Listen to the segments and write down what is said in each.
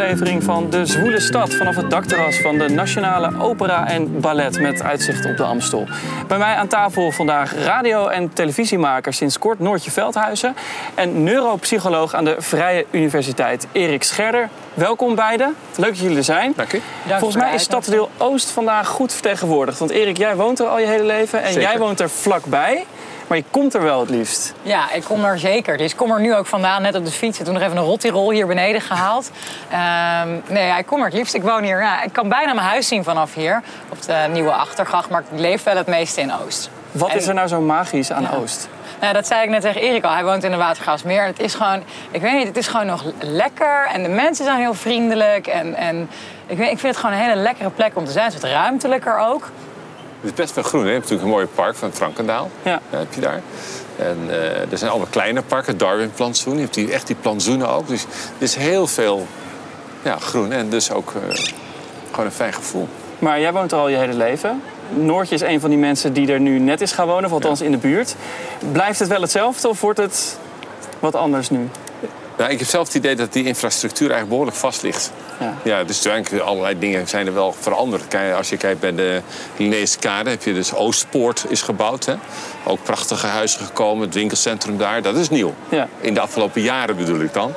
aflevering van De Zwoele Stad. Vanaf het dakterras van de Nationale Opera en Ballet met uitzicht op de Amstel. Bij mij aan tafel vandaag radio- en televisiemaker sinds kort Noortje Veldhuizen. En neuropsycholoog aan de Vrije Universiteit Erik Scherder. Welkom beiden. Leuk dat jullie er zijn. Dank u. Volgens mij is stadsdeel Oost vandaag goed vertegenwoordigd. Want Erik, jij woont er al je hele leven en Zeker. jij woont er vlakbij. Maar je komt er wel het liefst. Ja, ik kom er zeker. Dus ik kom er nu ook vandaan, net op de fiets. En toen nog even een rottirol hier beneden gehaald. Ehm, nee, ja, ik kom er het liefst. Ik woon hier. Ja, ik kan bijna mijn huis zien vanaf hier. Op de nieuwe achtergracht. Maar ik leef wel het meeste in Oost. Wat En- is er nou zo magisch aan Ja. Oost? Nou, dat zei ik net tegen Erik al. Hij woont in de Watergraafsmeer. Het is gewoon, ik weet niet, het is gewoon nog lekker. En de mensen zijn heel vriendelijk. En, en ik, weet, ik vind het gewoon een hele lekkere plek om te zijn. Het is wat ruimtelijker ook. Het is best wel groen. Hè? Je hebt natuurlijk een mooi park van Frankendaal. Ja. heb je daar. En eh, er zijn allemaal kleine parken. Darwin-plantsoen. Je hebt echt die plantsoenen ook. Dus er is heel veel ja, groen. En dus ook eh, gewoon een fijn gevoel. Maar jij woont er al je hele leven. Noortje is een van die mensen die er nu net is gaan wonen, of althans in de buurt. Blijft het wel hetzelfde of wordt het wat anders nu? Nou, ik heb zelf het idee dat die infrastructuur eigenlijk behoorlijk vast ligt. Ja. Ja, dus eigenlijk allerlei dingen zijn er wel veranderd. Kijk, Als je kijkt bij de Linnaeus Kade, heb je dus Oostpoort is gebouwd. Hè? Ook prachtige huizen gekomen, het winkelcentrum daar. Dat is nieuw. Ja. In de afgelopen jaren bedoel ik dan.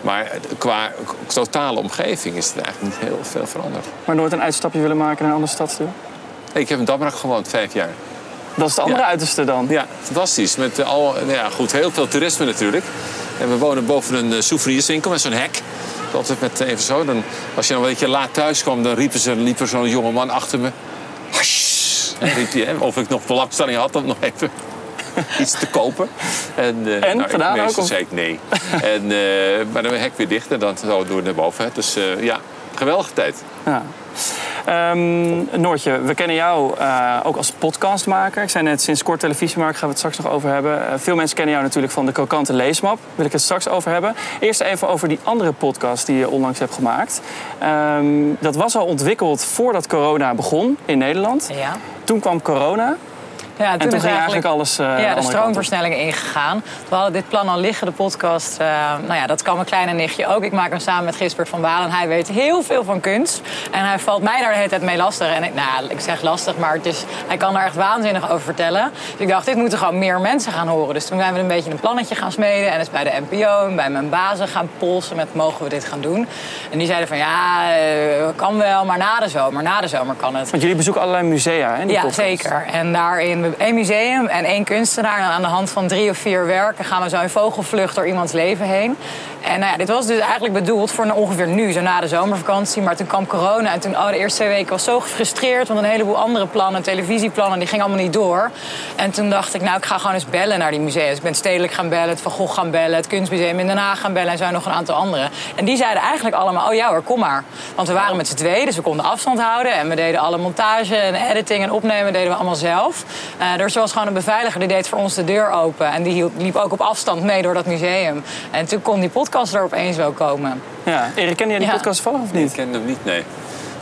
Maar qua totale omgeving is het eigenlijk niet heel veel veranderd. Maar nooit een uitstapje willen maken naar een andere stadsdeel? Ik heb in Damrak gewoond, vijf jaar. Dat is de andere Ja. uiterste dan. Ja, fantastisch. Met eh, al, nou ja, goed, heel veel toerisme natuurlijk. En we wonen boven een eh, souvenirswinkel met zo'n hek. Altijd met even zo. Dan, als je dan een beetje laat thuis kwam, dan riepen ze, liep er zo'n jonge man achter me. Hash! En riep hij, of ik nog belangstelling had om nog even iets te kopen. En, eh, En? nou, Gedaan ik, ook, meestal of? zei ik nee. en, eh, maar dan hek weer dicht en dan zo door naar boven. Hè. Dus eh, ja, geweldige tijd. Ja. Ehm, Noortje, we kennen jou eh, ook als podcastmaker. Ik zei net, sinds kort televisiemaker gaan we het straks nog over hebben. Eh, veel mensen kennen jou natuurlijk van de Krokante Leesmap. Daar wil ik het straks over hebben. Eerst even over die andere podcast die je onlangs hebt gemaakt. Ehm, dat was al ontwikkeld voordat corona begon in Nederland. Ja. Toen kwam corona Ja, en toen is ging eigenlijk alles eh, de ja, de kant op. stroomversnelling ingegaan. We hadden dit plan al liggen, de podcast. eh, nou ja, dat kan mijn kleine nichtje ook. Ik maak hem samen met Gisbert van Balen. Hij weet heel veel van kunst. En hij valt mij daar de hele tijd mee lastig. En ik, nou, ik zeg lastig, maar het is, hij kan er echt waanzinnig over vertellen. Dus ik dacht, dit moeten gewoon meer mensen gaan horen. Dus toen zijn we een beetje een plannetje gaan smeden. En dus bij de NPO en bij mijn bazen gaan polsen met mogen we dit gaan doen. En die zeiden van ja, eh, kan wel, maar na de zomer. Na de zomer kan het. Want jullie bezoeken allerlei musea, hè? die Ja, podcast. zeker. En daarin één museum en één kunstenaar. En aan de hand van drie of vier werken gaan we zo in vogelvlucht door iemands leven heen. En nou ja, dit was dus eigenlijk bedoeld voor ongeveer nu, zo na de zomervakantie. Maar toen kwam corona en toen, oh, de eerste twee weken was zo gefrustreerd. Want een heleboel andere plannen, televisieplannen, die gingen allemaal niet door. En toen dacht ik, nou, ik ga gewoon eens bellen naar die musea. Dus ik ben stedelijk gaan bellen, het Van Gogh gaan bellen, het Kunstmuseum in Den Haag gaan bellen. En zo nog een aantal andere. En die zeiden eigenlijk allemaal, oh ja hoor, kom maar. Want we waren met z'n tweeën, dus we konden afstand houden. En we deden alle montage en editing en opnemen deden we allemaal zelf. Dus er was gewoon een beveiliger, die deed voor ons de deur open. En die hield- liep ook op afstand mee door dat museum. En toen kon die podcast er opeens wel komen. Ja. Erik, ken jij die Ja. podcast toevallig of Ik niet? ken hem niet, nee.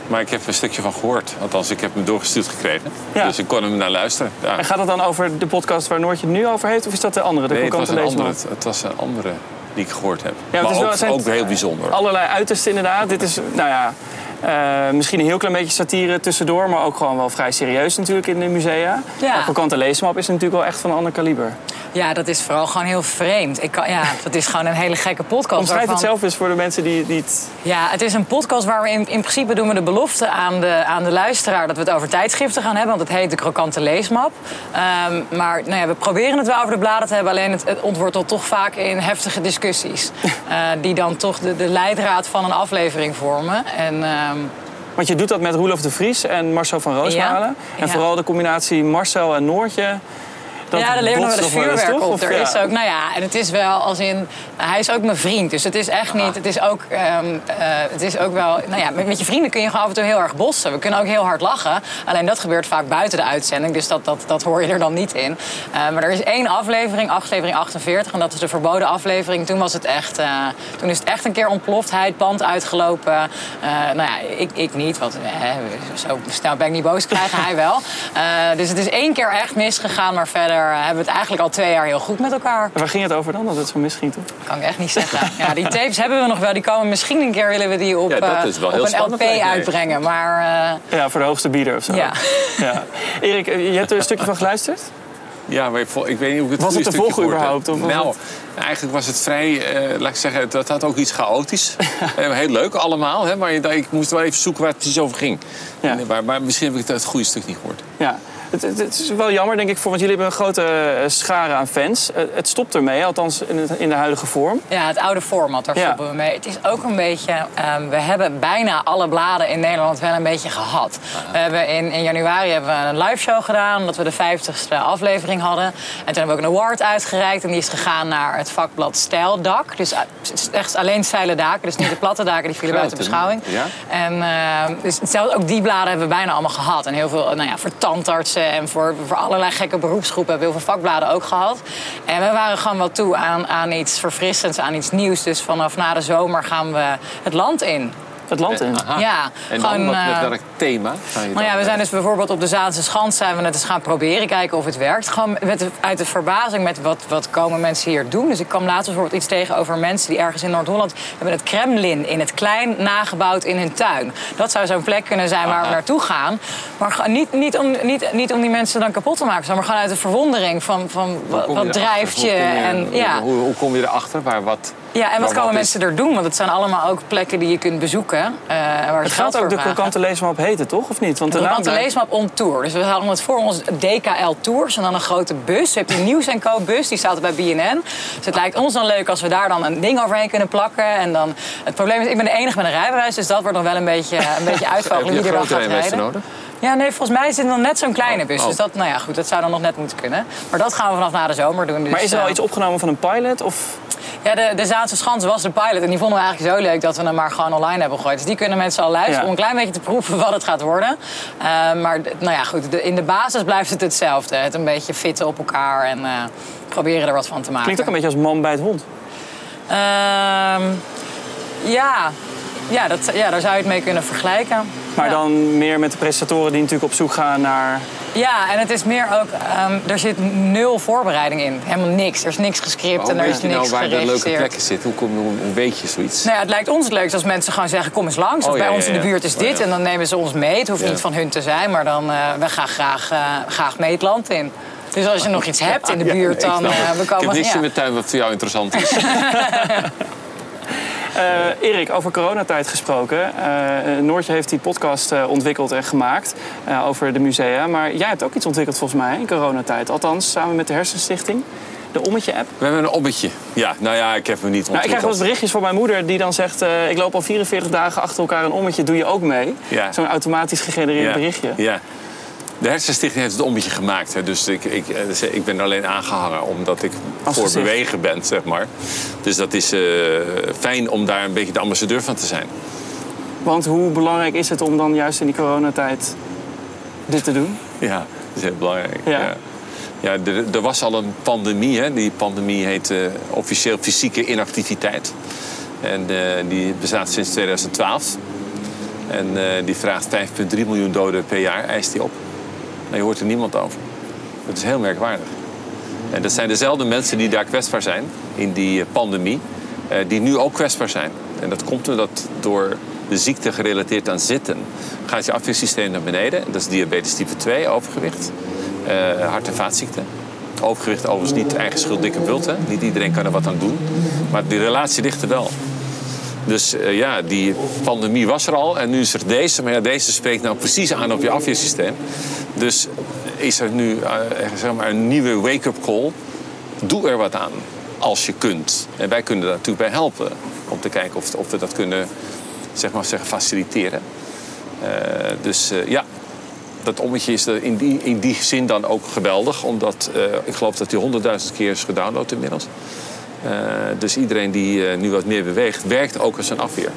Maar ik heb een stukje van gehoord. Althans, ik heb hem doorgestuurd gekregen. Ja. Dus ik kon hem naar luisteren. Ja. En gaat het dan over de podcast waar Noortje het nu over heeft? Of is dat de andere, de Nee, het was, een andere, het was een andere die ik gehoord heb. het maar is wel- ook, het zijn ook heel bijzonder. Allerlei uitersten inderdaad. Dit is, nou ja, eh, misschien een heel klein beetje satire tussendoor... maar ook gewoon wel vrij serieus natuurlijk in de musea. Ja. Maar Krokante Leesmap is natuurlijk wel echt van een ander kaliber. Ja, dat is vooral gewoon heel vreemd. Ik kan, ja, dat is gewoon een hele gekke podcast. Omschrijf het waarvan- zelf eens voor de mensen die, het... Ja, het is een podcast waar we in, in principe doen we de belofte aan de, aan de luisteraar dat we het over tijdschriften gaan hebben. Want het heet de krokante leesmap. Ehm, maar nou ja, we proberen het wel over de bladen te hebben. Alleen het, het ontwortelt toch vaak in heftige discussies. eh, die dan toch de, de leidraad van een aflevering vormen. En ehm, Want je doet dat met Roelof de Vries en Marcel van Roosmalen. Ja. En Ja. vooral de combinatie Marcel en Noortje... Dat ja, er leeft nog wel eens vuurwerk op. Er ja? is ook, nou ja, en het is wel als in, hij is ook mijn vriend. Dus het is echt niet, het is ook, ehm, eh, het is ook wel, nou ja, met, met je vrienden kun je gewoon af en toe heel erg bossen. We kunnen ook heel hard lachen. Alleen dat gebeurt vaak buiten de uitzending, dus dat, dat, dat hoor je er dan niet in. Eh, maar er is één aflevering, aflevering 48, en dat is de verboden aflevering. Toen was het echt, eh, toen is het echt een keer ontploft. Hij het pand uitgelopen. Nou ja, ik, ik niet, want zo snel ben ik niet boos krijgen, hij wel. Dus het is één keer echt misgegaan, maar verder hebben we het eigenlijk al twee jaar heel goed met elkaar. En waar ging het over dan, dat het zo misging toen? Kan ik echt niet zeggen. Ja, die tapes hebben we nog wel. Die komen misschien een keer willen we die op, Ja, dat eh, is wel op heel een spannend, LP uitbrengen. Maar eh, Ja, voor de hoogste bieder of zo. Ja. ja. Erik, eh, je hebt er een stukje van geluisterd? Ja, maar ik, weet niet hoe ik het Was het te volgen überhaupt, of Nou, eigenlijk was het vrij, eh, laat ik zeggen, dat had ook iets chaotisch. Eh, Heel leuk allemaal, hè, maar ik moest wel even zoeken waar het precies over ging. Ja. En, maar, maar misschien heb ik het, het goede stuk niet gehoord. Ja. Het, het, het is wel jammer, denk ik, voor, want jullie hebben een grote eh, schare aan fans. Eh, het stopt ermee, althans in, het- in de huidige vorm. ja, het oude format, daar Ja. stoppen we mee. Het is ook een beetje... ehm, we hebben bijna alle bladen in Nederland wel een beetje gehad. We hebben in, in januari hebben we een live show gedaan... omdat we de 50ste aflevering hadden. En toen hebben we ook een award uitgereikt. En die is gegaan naar het vakblad Stijldak. Dus eh, echt alleen steile daken. Dus niet de platte daken, die vielen buiten beschouwing. ja. En eh, dus hetzelfde, ook die bladen hebben we bijna allemaal gehad. En heel veel nou ja, voor tandartsen en voor, voor allerlei gekke beroepsgroepen hebben heel veel vakbladen ook gehad. En we waren gewoon wel toe aan, aan iets verfrissends, aan iets nieuws. Dus vanaf na de zomer gaan we het land in. Het land in. Aha. Ja, en dan gewoon, wat, eh, met welk thema? ga je Nou dan, ja, we eh, zijn dus bijvoorbeeld op de Zaanse Schans zijn we het eens gaan proberen, kijken of het werkt. Gewoon met uit de verbazing met wat, wat komen mensen hier doen. Dus ik kwam laatst bijvoorbeeld iets tegen over mensen die ergens in Noord-Holland hebben het Kremlin in het klein nagebouwd in hun tuin. Dat zou zo'n plek kunnen zijn waar we naartoe gaan. Maar niet, niet, om, niet, niet om die mensen dan kapot te maken, maar gewoon uit de verwondering van, van wat, drijft je. Hoe kom je- En, ja. hoe, hoe kom je erachter? Waar wat, ja, en wat komen mensen er doen? Want het zijn allemaal ook plekken die je kunt bezoeken. eh, waar Het gaat ook de krokante leesmap heten, toch? Of niet? Want de Krokante Leesmap on tour. Dus we hadden het voor ons DKL Tours en dan een grote bus. Je hebt die Nieuws Co bus, die staat bij BNN. Dus het lijkt ons dan leuk als we daar dan een ding overheen kunnen plakken. En dan, het probleem is, ik ben de enige met een rijbewijs, dus dat wordt nog wel een beetje, een beetje Heb uitvogelen wie een er grote gaat rijden. nodig? Ja, nee, volgens mij is het dan net zo'n kleine bus. Oh. Dus dat, nou ja, goed, dat zou dan nog net moeten kunnen. Maar dat gaan we vanaf na de zomer doen. Dus, Maar is er al eh, iets opgenomen van een pilot? Of... ja, de, de Zaanse Schans was de pilot. En die vonden we eigenlijk zo leuk dat we hem maar gewoon online hebben gegooid. Dus die kunnen mensen al luisteren Ja. om een klein beetje te proeven wat het gaat worden. Eh, maar nou ja, goed, de- in de basis blijft het hetzelfde. Het een beetje fitten op elkaar en eh, proberen er wat van te maken. Klinkt ook een beetje als man bij het hond. Ehm, ja, ja, dat, ja, daar zou je het mee kunnen vergelijken. Maar Ja. dan meer met de presentatoren die natuurlijk op zoek gaan naar... Ja, en het is meer ook, ehm, er zit nul voorbereiding in. Helemaal niks. Er is niks gescript en er is nou niks waar de leuke plekken zitten? Hoe, kom, hoe, hoe weet je zoiets? Nou ja, het lijkt ons het leukst als mensen gewoon zeggen: kom eens langs. Oh, of bij ja, ons in de buurt is Oh, dit. En dan nemen ze ons mee. Het hoeft niet van hun te zijn, maar dan uh, we gaan graag, eh, graag mee het land in. Dus als je nog iets hebt in de buurt, dan het. we Ik heb komen. niks in mijn tuin wat voor jou interessant is. Eh, Erik, over coronatijd gesproken. Eh, Noortje heeft die podcast eh, ontwikkeld en gemaakt over de musea. Maar jij hebt ook iets ontwikkeld volgens mij in coronatijd. Althans, samen met de Hersenstichting. De Ommetje-app. We hebben een ommetje. Ja, nou ja, ik heb hem niet Nou, ik krijg wel eens ontwikkeld. berichtjes van mijn moeder die dan zegt... ik loop al 44 dagen achter elkaar een ommetje, doe je ook mee? Ja. Zo'n automatisch gegenereerd ja. berichtje. Ja. De Hersenstichting heeft het ommetje gemaakt. Hè. Dus ik, ik, eh, ik ben alleen aangehangen omdat ik Als voor gezicht. bewegen ben, zeg maar. Dus dat is eh, fijn om daar een beetje de ambassadeur van te zijn. Want hoe belangrijk is het om dan juist in die coronatijd dit te doen? Ja, dat is heel belangrijk. Ja. Ja. Ja, er, er was al een pandemie. Hè. Die pandemie heet eh, officieel fysieke inactiviteit. En die bestaat sinds 2012. En die vraagt 5,3 miljoen doden per jaar, eist die op. Maar je hoort er niemand over. Dat is heel merkwaardig. En dat zijn dezelfde mensen die daar kwetsbaar zijn in die eh, pandemie, eh, die nu ook kwetsbaar zijn. En dat komt omdat door de ziekte gerelateerd aan zitten gaat je afweersysteem naar beneden. Dat is diabetes type 2, overgewicht, eh, hart- en vaatziekten. Overgewicht overigens niet eigen schuld dikke bult. Hè? Niet iedereen kan er wat aan doen. Maar die relatie ligt er wel. Dus eh, ja, die pandemie was er al en nu is er deze. Maar ja, deze spreekt nou precies aan op je afweersysteem. Dus is er nu eh, zeg maar een nieuwe wake-up call. Doe er wat aan als je kunt. En wij kunnen daar natuurlijk bij helpen. Om te kijken of, of we dat kunnen zeg maar, zeggen, faciliteren. Eh, dus ja, dat ommetje is in die, in die zin dan ook geweldig. Omdat ik geloof dat die honderdduizend keer is gedownload inmiddels. Eh, dus iedereen die eh, nu wat meer beweegt, werkt ook als een afweer.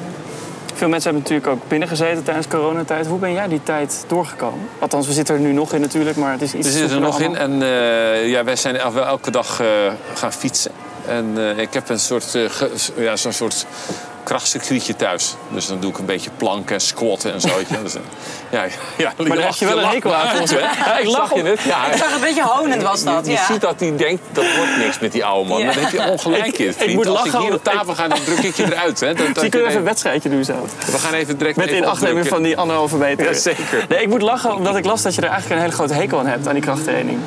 Veel mensen hebben natuurlijk ook binnengezeten tijdens coronatijd. Hoe ben jij die tijd doorgekomen? Althans, we zitten er nu nog in natuurlijk, maar het is iets... We zitten er nog in en eh, ja, wij zijn el- wel elke dag gaan fietsen. En ik heb een soort, ja, zo'n soort krachtcircuitje thuis. Dus dan doe ik een beetje planken en squatten en zo. Dus, eh, ja, ja, Maar daar heb je wel een hekel aan volgens mij. Ja, ik lach je het? Ja, Ik zag een beetje honend was dat, je, je ja. ziet dat hij denkt, dat wordt niks met die oude man. Daar heb je ongelijk in. Ik- moet Als lachen ik hier op tafel ga, dan druk ik je eruit. Hè. Dat, dat je ik even een wedstrijdje doen zo. we gaan even direct Met inachtneming van die anderhalve meter. Ja, zeker. Nee, ik moet lachen omdat ik las dat je er eigenlijk een hele grote hekel aan hebt aan die krachttraining.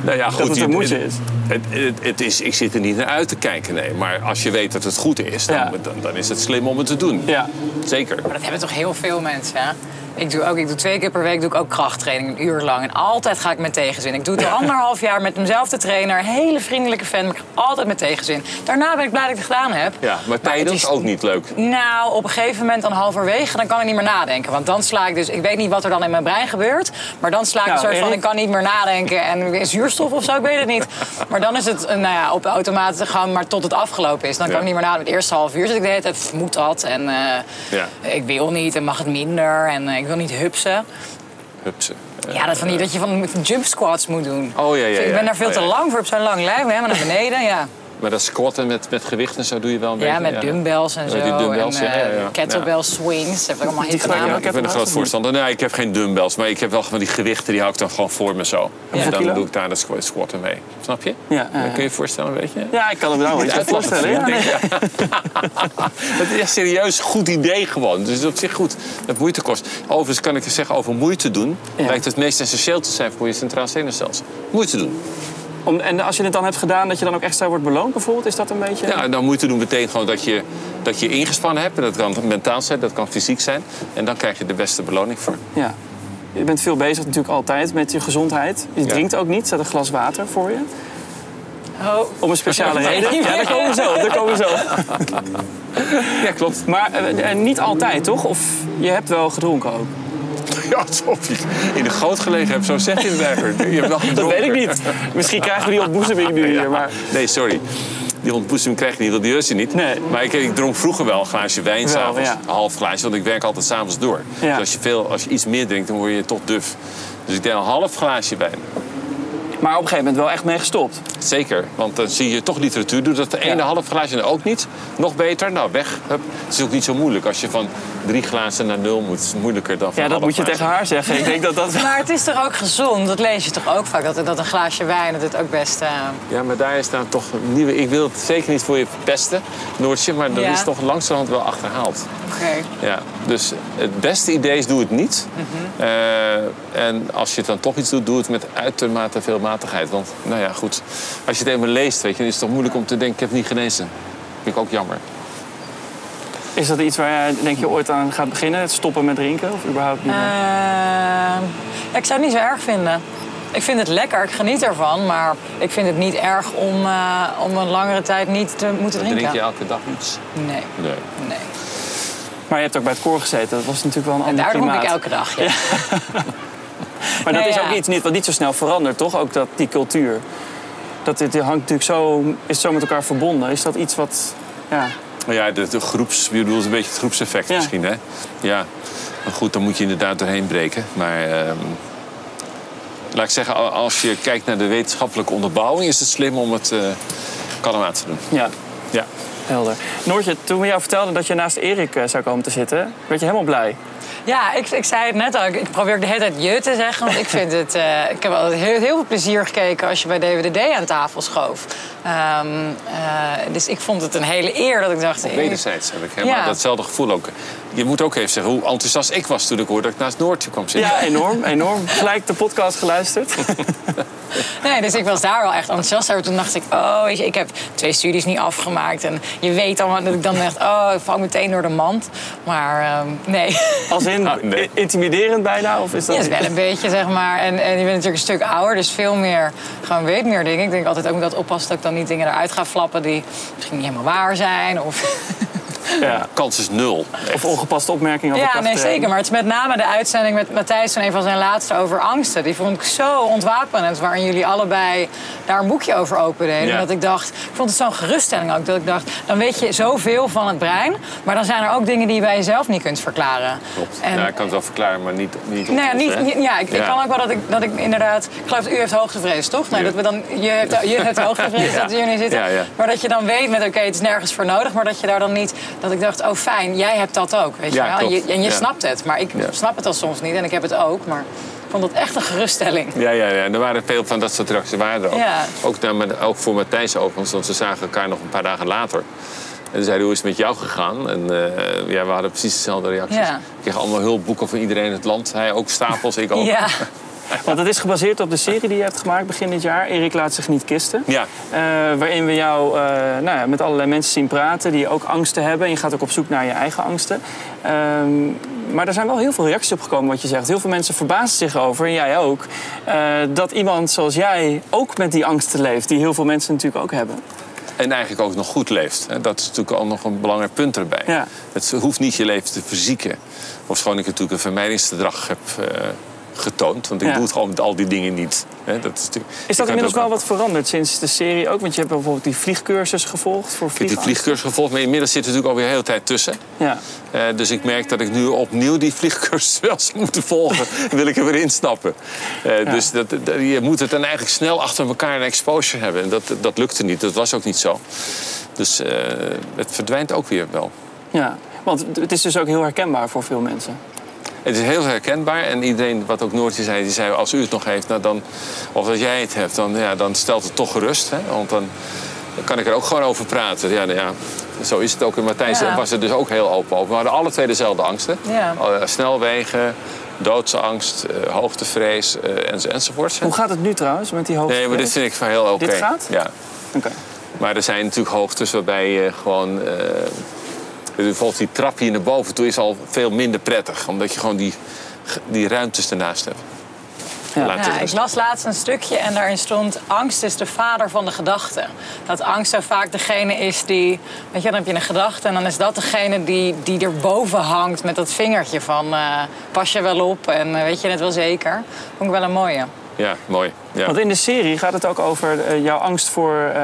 Nou ja, goed, het een je- moeite is. Het, het, het is. Ik zit er niet naar uit te kijken, nee. Maar als je weet dat het goed is, dan, Ja. dan, dan is het slim om het te doen. Ja. Zeker. Maar dat hebben toch heel veel mensen, hè? Ik doe, ook, ik doe twee keer per week doe ik ook krachttraining, een uur lang. En altijd ga ik met tegenzin. Ik doe het al anderhalf jaar met dezelfde trainer. Hele vriendelijke fan, maar ik altijd met tegenzin. Daarna ben ik blij dat ik het gedaan heb. Ja, maar tijdens is- ook niet leuk. Nou, op een gegeven moment dan halverwege, dan kan ik niet meer nadenken. Want dan sla ik dus, ik weet niet wat er dan in mijn brein gebeurt. Maar dan sla ik Nou, een soort van, ik kan niet meer nadenken. En zuurstof of zo, ik weet het niet. Maar dan is het, eh, nou ja, op automatische gang, maar tot het afgelopen is. Dan kan Ja. ik niet meer nadenken. Het eerste half uur zit ik de hele tijd, "Pff, moet dat? En eh, Ja. ik wil niet en mag het minder. En eh, ik wil niet hupsen. Hupsen. Ja, dat van die dat je van jump squats moet doen. Oh, ja, ja, Ik ben daar veel Oh, te lang voor op zo'n lang lijf. Helemaal naar beneden, ja. Maar dat squatten met, met gewicht en zo doe je wel een Ja, beetje. met dumbbells en Ja, zo. die dumbbells, en ja, ja, eh, ja. kettlebell swings. Dat heb ik allemaal ook Ik ben een groot voorstander. Nee, ik heb geen dumbbells, maar ik heb wel van die gewichten, die hou ik dan gewoon voor me zo. En dan kilo? doe ik daar de squ- squatten mee. Snap je? Ja, ja, Dan ja. kun je je voorstellen, weet je? Ja, ik kan het me nou wel voorstellen. Ja, nee. Het is echt serieus een goed idee gewoon. Dus het is op zich goed dat moeite kost. Overigens kan ik je zeggen over moeite doen. Ja. Lijkt het meest essentieel te zijn voor je centraal zenuwstelsel. Moeite doen. Om, en als je het dan hebt gedaan, dat je dan ook extra wordt beloond bijvoorbeeld? Is dat een beetje... Ja, dan moeite doen betekent gewoon dat je, dat je ingespannen hebt. En dat kan mentaal zijn, dat kan fysiek zijn. En dan krijg je de beste beloning voor. Ja. Je bent veel bezig natuurlijk altijd met je gezondheid. Je Ja. drinkt ook niet. Staat een glas water voor je. Oh. Om een speciale reden. Ja, daar komen we zo. Daar komen we zo. Ja, klopt. Maar eh, eh, niet altijd, toch? Of je hebt wel gedronken ook? Ja, alsof je in de goot gelegen hebt. Zo zeg je het. Je hebt Dat weet ik niet. Misschien krijgen we die ontboezeming nu hier. Maar Nee, sorry. Die ontboezeming krijg je niet, want die is je niet. Nee. Maar ik, ik dronk vroeger wel een glaasje wijn s'avonds. ja. Een half glaasje, want ik werk altijd s'avonds door. Ja. Dus als je, veel, als je iets meer drinkt, dan word je toch duf. Dus ik deed een half glaasje wijn. Maar op een gegeven moment wel echt mee gestopt. Zeker, want dan zie je toch literatuur. Doe dat de ene Ja. half glaasje en ook niet. Nog beter, nou weg. Hup. Het is ook niet zo moeilijk als je van drie glazen naar nul moet. Het is moeilijker dan van Ja, dat moet je tegen haar zeggen. Ik denk dat dat... Maar het is toch ook gezond? Dat lees je toch ook vaak? Dat, dat een glaasje wijn dat het ook best... eh, Ja, maar daar is nou toch een nieuwe... Ik wil het zeker niet voor je verpesten, Noortje. Maar dat Ja. is toch langzamerhand wel achterhaald. Oké. Ja, dus het beste idee is doe het niet. Mhm. Eh, en als je het dan toch iets doet, doe het met uitermate veel matigheid. Want, nou ja, goed. Als je het eenmaal leest, weet je, dan is het toch moeilijk om te denken... ik heb het niet genezen. vind ik ook jammer. Is dat iets waar jij denk je ooit aan gaat beginnen? Het stoppen met drinken? Of überhaupt niet? meer? Ehm, ik zou het niet zo erg vinden. Ik vind het lekker, ik geniet ervan. Maar ik vind het niet erg om, eh, om een langere tijd niet te moeten drinken. Drink je elke dag iets? Nee, Nee. nee. Maar je hebt ook bij het koor gezeten. Dat was natuurlijk wel een En ander daar dronk klimaat. ik elke dag, ja. Maar dat Nee, is ja. ook iets niet, wat niet zo snel verandert, toch? Ook dat, die cultuur. Dat dit, hangt natuurlijk zo, is zo met elkaar verbonden. Is dat iets wat... Ja, Maar ja, de, de groeps, je bedoelt een beetje het groepseffect Ja. misschien, hè? Ja. Maar goed, dan moet je inderdaad doorheen breken. Maar ehm, laat ik zeggen, al- als je kijkt naar de wetenschappelijke onderbouwing... is het slim om het uh, kalmaat te doen. ja, Ja. helder. Noortje, toen we jou vertelden dat je naast Erik eh, zou komen te zitten... werd je helemaal blij. Ja, ik, ik zei het net al. Ik probeer de hele tijd je te zeggen. Want ik vind het... eh, ik heb altijd heel, heel veel plezier gekeken als je bij DWDD aan tafel schoof. Ehm, eh, dus ik vond het een hele eer dat ik dacht... Wederzijds heb ik helemaal Ja. datzelfde gevoel ook. Je moet ook even zeggen hoe enthousiast ik was toen ik hoorde dat ik naast Noortje kwam zitten. Ja, enorm, enorm. Gelijk de podcast geluisterd. Nee, dus ik was daar wel echt enthousiast over. Toen dacht ik, oh, weet je, ik heb twee studies niet afgemaakt. En je weet dan dat ik dan dacht, oh, ik val meteen door de mand. Maar ehm, nee, Als in Ah, nee. intimiderend bijna? Of is dat... ja, is wel een beetje, zeg maar. En, en je bent natuurlijk een stuk ouder, dus veel meer, gewoon weet meer dingen. Ik denk altijd ook dat oppassen dat ik dan niet dingen eruit ga flappen die misschien niet helemaal waar zijn. Of... Ja. Kans is nul. Of ongepaste opmerkingen Ja, nee, zeker. Maar het is met name de uitzending met Matthijs van een van zijn laatste over angsten. Die vond ik zo ontwapenend. Waarin jullie allebei daar een boekje over opendeden. Ja. En dat ik dacht, ik vond het zo'n geruststelling ook. Dat ik dacht, dan weet je zoveel van het brein. Maar dan zijn er ook dingen die je bij jezelf niet kunt verklaren. Klopt. En- Ja, ik kan het wel verklaren, maar niet, niet Nou ja, oplossen, niet, ja, ik, kan ook wel dat ik, dat ik inderdaad... Ik geloof dat u heeft hoogtevrees, toch? Nee, Ja. dat we dan, je, hebt, je hebt hoogtevrees Ja. dat niet zitten. Ja, ja. Maar dat je dan weet met, oké, het is nergens voor nodig. Maar dat je daar dan niet dat ik dacht, oh fijn, jij hebt dat ook. Weet Ja, je wel? En je, en je Ja. snapt het, maar ik Ja. snap het al soms niet en ik heb het ook. Maar ik vond dat echt een geruststelling. Ja, ja, ja. Er waren veel van dat soort reacties waren er ook. Ook, naar, mijn- ook voor Matthijs overigens, want ze zagen elkaar nog een paar dagen later. En toen zei hij, hoe is het met jou gegaan? En eh, ja, we hadden precies dezelfde reacties. Ik kreeg allemaal hulpboeken van iedereen in het land. Hij ook stapels, ik ook. Want het is gebaseerd op de serie die je hebt gemaakt begin dit jaar. Erik laat zich niet kisten. Ja. Eh, waarin we jou eh, nou ja, met allerlei mensen zien praten die ook angsten hebben. En je gaat ook op zoek naar je eigen angsten. Ehm, maar er zijn wel heel veel reacties op gekomen wat je zegt. Heel veel mensen verbazen zich over, en jij ook... eh, dat iemand zoals jij ook met die angsten leeft. Die heel veel mensen natuurlijk ook hebben. En eigenlijk ook nog goed leeft. Dat is natuurlijk al nog een belangrijk punt erbij. Ja. Het hoeft niet je leven te verzieken. Ofschoon ik natuurlijk een vermijdingsgedrag heb getoond. Want ik Ja. doe het gewoon met al die dingen niet. Dat is, Is dat inmiddels wel wat veranderd sinds de serie ook? Want je hebt bijvoorbeeld die vliegcursus gevolgd voor Ik heb die vliegcursus gevolgd, maar inmiddels zit er natuurlijk alweer een hele tijd tussen. Ja. Eh, dus ik merk dat ik nu opnieuw die vliegcursus wel zou moeten volgen. wil ik er weer instappen. Eh Dus dat, dat- je moet het dan eigenlijk snel achter elkaar een exposure hebben. En dat, dat lukte niet. Dat was ook niet zo. Dus eh, het verdwijnt ook weer wel. ja, want het is dus ook heel herkenbaar voor veel mensen. Het is heel herkenbaar. En iedereen, wat ook Noortje zei, die zei... als u het nog heeft, nou dan, of als jij het hebt, dan, ja, dan stelt het toch gerust. Hè? Want dan, dan kan ik er ook gewoon over praten. Ja, nou ja, zo is het ook. En Matthijs Ja. was er dus ook heel open over. We hadden alle twee dezelfde angsten. Ja. Eh, snelwegen, doodsangst, eh, hoogtevrees eh, enzo- enzovoorts. Hoe gaat het nu trouwens met die hoogte? Nee, maar dit vind ik van heel oké. Dit gaat? Ja. Oké. Maar er zijn natuurlijk hoogtes waarbij je gewoon... eh, bijvoorbeeld die trap hier naar boven toe is al veel minder prettig. Omdat je gewoon die, die ruimtes ernaast hebt. Ja. Ja, ik las laatst een stukje en daarin stond... angst is de vader van de gedachte. Dat angst zo vaak degene is die... Weet je, dan heb je een gedachte en dan is dat degene die, die erboven hangt... met dat vingertje van eh, pas je wel op en eh, weet je het wel zeker. Vond ik wel een mooie. Ja, mooi. Ja. Want in de serie gaat het ook over eh, jouw angst voor eh,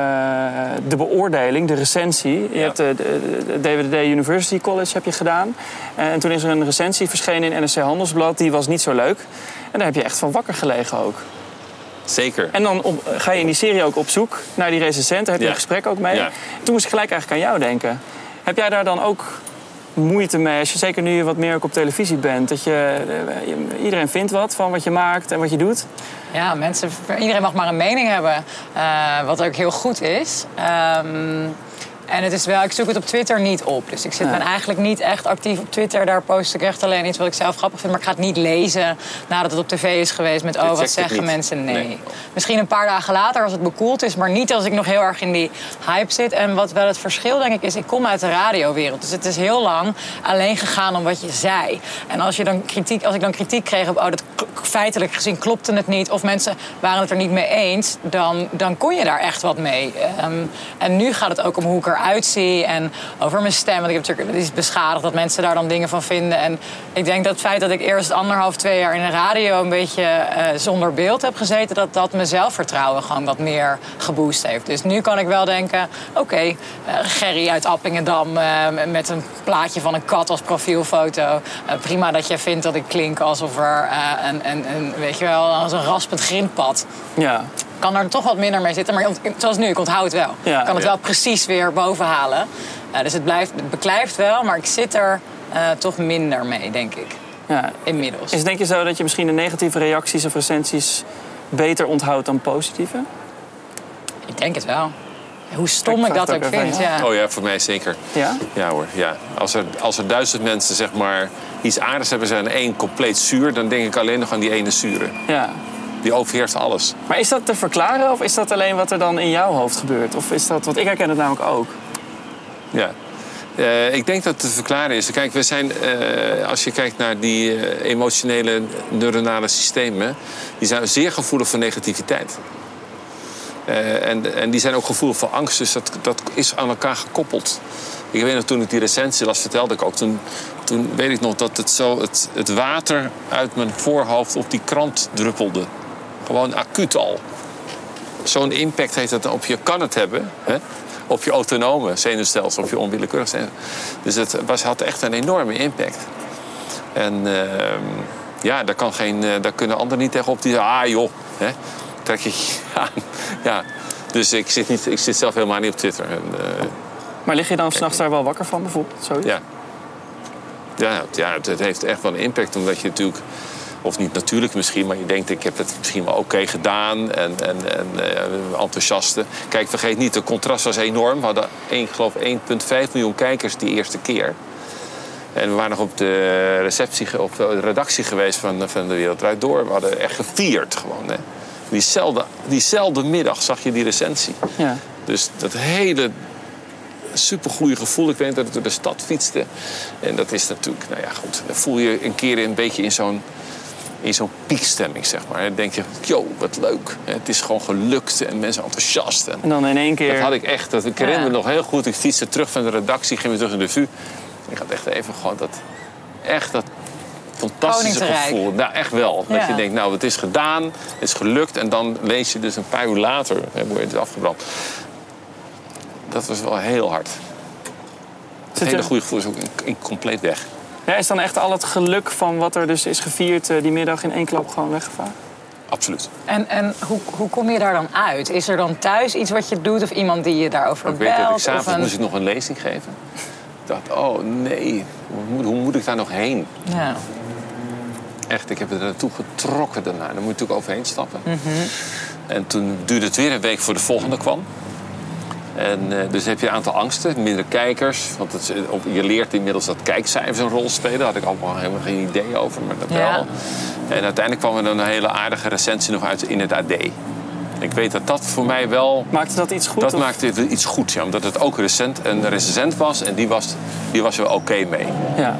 de beoordeling, de recensie. Je Ja. hebt de, de, de DWDD University College heb je gedaan. Eh, en toen is er een recensie verschenen in NRC Handelsblad. Die was niet zo leuk. En daar heb je echt van wakker gelegen ook. Zeker. En dan op- ga je in die serie ook op zoek naar die recensent. Daar heb je Ja. een gesprek ook mee. Ja. Toen moest ik gelijk eigenlijk aan jou denken. Heb jij daar dan ook moeite mee, je, zeker nu je wat meer ook op televisie bent... dat je, eh, je- iedereen vindt wat van wat je maakt en wat je doet? Ja, mensen, iedereen mag maar een mening hebben, eh, wat ook heel goed is. Ehm, en het is wel, ik zoek het op Twitter niet op. Dus ik zit, ben eigenlijk niet echt actief op Twitter. Daar post ik echt alleen iets wat ik zelf grappig vind. Maar ik ga het niet lezen nadat het op tv is geweest met... oh, wat zeggen mensen? Nee. Nee. Misschien een paar dagen later als het bekoeld is. Maar niet als ik nog heel erg in die hype zit. En wat wel het verschil denk ik is, ik kom uit de radiowereld. Dus het is heel lang alleen gegaan om wat je zei. En als, je dan kritiek, als ik dan kritiek kreeg op... oh, dat feitelijk gezien klopte het niet... of mensen waren het er niet mee eens... dan, dan kon je daar echt wat mee. Ehm, en nu gaat het ook om hoe ik eruit zie... en over mijn stem. Want ik heb natuurlijk het is beschadigd dat mensen daar dan dingen van vinden. En ik denk dat het feit dat ik eerst anderhalf, twee jaar in de radio... een beetje eh, zonder beeld heb gezeten... dat dat mijn zelfvertrouwen gewoon wat meer geboost heeft. Dus nu kan ik wel denken... oké, eh, Gerry uit Appingedam... eh, met een plaatje van een kat als profielfoto. Prima dat jij vindt dat ik klink alsof er een, een, een, weet je wel, als een raspend grindpad. Ja, kan er toch wat minder mee zitten. Maar zoals nu, ik onthoud het wel. Ja. ik kan het Ja. wel precies weer boven halen. Eh, dus het, blijft, het beklijft wel, maar ik zit er eh, toch minder mee, denk ik. ja. Inmiddels. Is denk je zo dat je misschien de negatieve reacties of recensies beter onthoudt dan positieve? Ik denk het wel. Hoe stom Ik dat ook vind. Ja. Oh ja, voor mij zeker. Ja? Ja hoor, ja. Als er, als er duizend mensen zeg maar iets aardigs hebben zijn en één compleet zuur... dan denk ik alleen nog aan die ene zure. Ja. Die overheerst alles. Maar is dat te verklaren of is dat alleen wat er dan in jouw hoofd gebeurt? Of is dat, want ik herken het namelijk ook. Ja. Eh, ik denk dat het te verklaren is. Kijk, we zijn, eh, als je kijkt naar die eh, emotionele neuronale systemen, die zijn zeer gevoelig voor negativiteit. En, en die zijn ook gevoelig voor angst, dus dat, dat is aan elkaar gekoppeld. Ik weet nog, toen ik die recensie las, vertelde ik ook. Toen, toen weet ik nog dat het, zo, het, het water uit mijn voorhoofd op die krant druppelde. Gewoon acuut al. Zo'n impact heeft dat op je, kan het hebben. Hè? Op je autonome zenuwstelsel, op je onwillekeurig zenuwstelsel. Dus het was, had echt een enorme impact. En ehm, ja, daar, kan geen, eh, daar kunnen anderen niet tegenop. Die zeggen, ah joh, hè? trek je aan. Ja. Dus ik zit, niet, ik zit zelf helemaal niet op Twitter. En, eh, Maar lig je dan s'nachts daar wel wakker van bijvoorbeeld? Zoiets? Ja. Ja, ja, het het heeft echt wel een impact. Omdat je natuurlijk, of niet natuurlijk misschien, maar je denkt ik heb het misschien wel oké gedaan. En, en, en eh, enthousiaste. Kijk, vergeet niet, de contrast was enorm. We hadden één, ik geloof 1,5 miljoen kijkers die eerste keer. En we waren nog op de receptie, op de redactie geweest van, van de Wereld Draait Door. We hadden echt gevierd gewoon. Hè. Diezelfde, diezelfde middag zag je die recensie. Ja. Dus dat hele supergoeie gevoel. Ik weet dat ik door de stad fietste. En dat is natuurlijk, nou ja, goed. Dan voel je een keer een beetje in zo'n in zo'n piekstemming, zeg maar. Dan denk je, yo, wat leuk. Het is gewoon gelukt en mensen enthousiast. En En dan in één keer... dat had ik echt. Dat, ik herinner me nog heel goed. Ik fietste terug van de redactie, ging weer terug naar de VU. Ik had echt even gewoon dat... Echt dat fantastische gevoel. Nou, echt wel. Dat Ja. je denkt, nou, het is gedaan. Het is gelukt. En dan lees je dus een paar uur later... Hè, hoe het is afgebrand. Dat was wel heel hard. Het hele goede gevoel is ook in, in compleet weg. Ja, is dan echt al het geluk van wat er dus is gevierd eh, die middag in één klap gewoon weggevaagd? Absoluut. En, en hoe, hoe kom je daar dan uit? Is er dan thuis iets wat je doet of iemand die je daarover Ik weet dat ik belt? s'avonds een- moest ik nog een lezing geven. Ik dacht, oh nee, hoe moet, hoe moet ik daar nog heen? Ja. Echt, ik heb er naartoe getrokken daarna. Daar moet je natuurlijk overheen stappen. Mhm. En toen duurde het weer een week voor de volgende kwam. En eh, dus heb je een aantal angsten, minder kijkers. Want het, op- je leert inmiddels dat kijkcijfers een rol spelen. Daar had ik allemaal helemaal geen idee over, maar dat Ja. wel. En uiteindelijk kwam er een hele aardige recensie nog uit in het AD. Ik weet dat dat voor mij wel... Maakte dat iets goed? Dat of- maakte het iets goed, ja. Omdat het ook recent, een recensent was. En die was, die was er wel oké mee. Ja.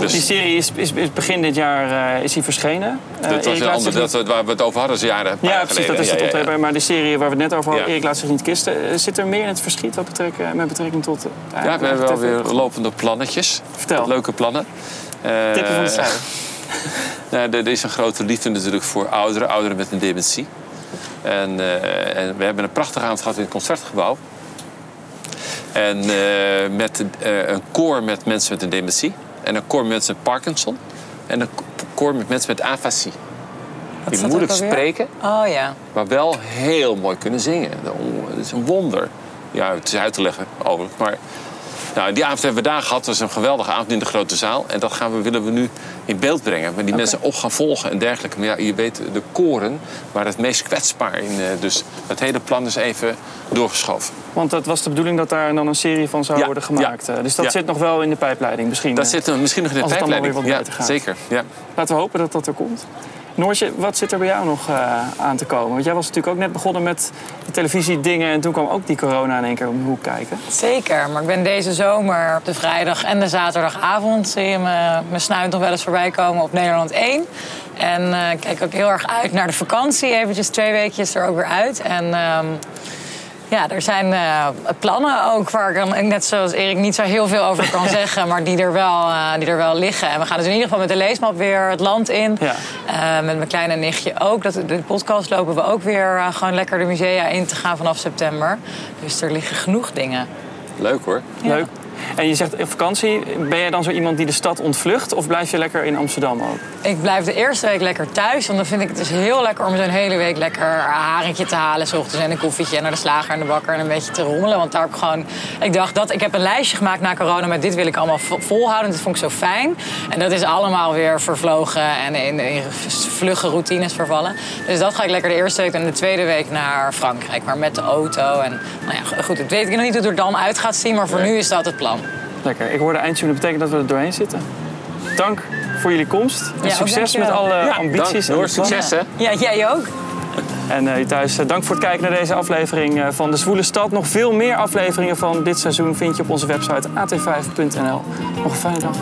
Dus Die serie is, is, is begin dit jaar eh, is die verschenen. Eh, dat was Erik een laat ander, dat, we- waar we het over hadden, jaren Ja, precies, dat is het Ja, ja. Maar de serie waar we het net over hadden. Erik laat zich niet kisten. eh, Zit er meer in het verschiet wat betrek, met betrekking tot... eh, Ja, we hebben wel weer lopende plannetjes. Vertel. Leuke plannen. Eh, Tippen van de sluier. nou, er is een grote liefde natuurlijk voor ouderen, ouderen met een dementie. En, eh, en we hebben een prachtige avond gehad in het concertgebouw. En eh, met eh, een koor met mensen met een dementie. En een koor met mensen met Parkinson. En een koor met mensen met afasie. Wat Die moeilijk spreken, Oh ja. maar wel heel mooi kunnen zingen. Dat is een wonder. Ja, het is uit te leggen overigens. Maar nou, die avond hebben we daar gehad. Dat was een geweldige avond in de grote zaal. En dat gaan we, willen we nu in beeld brengen. Maar die mensen op gaan volgen en dergelijke. Maar ja, je weet, de koren waren het meest kwetsbaar in. eh, Dus het hele plan is even doorgeschoven. Want dat was de bedoeling dat daar dan een serie van zou Ja, worden gemaakt. ja, eh, Dus dat ja. zit nog wel in de pijpleiding misschien. Dat eh. zit er misschien nog in de pijpleiding. Ja, zeker. Ja. Laten we hopen dat dat er komt. Noortje, wat zit er bij jou nog eh, aan te komen? Want jij was natuurlijk ook net begonnen met de televisiedingen... en toen kwam ook die corona in één keer om de hoek kijken. Zeker, maar ik ben deze zomer op de vrijdag en de zaterdagavond... zie je me- mijn snuit nog wel eens voorbij komen op Nederland 1. En ik kijk ook heel erg uit naar de vakantie. Eventjes twee weekjes er ook weer uit. En ehm, ja, er zijn eh, plannen ook waar ik dan, net zoals Erik niet zo heel veel over kan zeggen... maar die er, wel, eh, die er wel liggen. En we gaan dus in ieder geval met de leesmap weer het land in. Ja. Eh, met mijn kleine nichtje ook. Dat, de podcast lopen we ook weer eh, gewoon lekker de musea in te gaan vanaf september. Dus er liggen genoeg dingen. Leuk hoor. Ja. Leuk. En je zegt op vakantie, ben jij dan zo iemand die de stad ontvlucht... of blijf je lekker in Amsterdam ook? Ik blijf de eerste week lekker thuis. Want dan vind ik het dus heel lekker om zo'n hele week lekker een haringje te halen. S ochtends en een koffietje en naar de slager en de bakker en een beetje te rommelen. Want daar heb ik gewoon. Ik dacht dat. Ik heb een lijstje gemaakt na corona met dit wil ik allemaal vo- volhouden. Dat vond ik zo fijn. En dat is allemaal weer vervlogen en in, in vlugge routines vervallen. Dus dat ga ik lekker de eerste week en de tweede week naar Frankrijk. Maar met de auto. En nou ja, goed, het weet ik nog niet hoe het er dan uit gaat zien. Maar voor nu is dat het plan. Lekker. Ik hoorde eindtune, dat betekent dat we er doorheen zitten. Dank voor jullie komst. En Ja, succes met alle Ja, ambities. dank. plannen. succes hè. Ja, jij ook. En eh, u thuis, eh, dank voor het kijken naar deze aflevering eh, van De Zwoele Stad. Nog veel meer afleveringen van dit seizoen vind je op onze website at5.nl. Nog een fijne dag.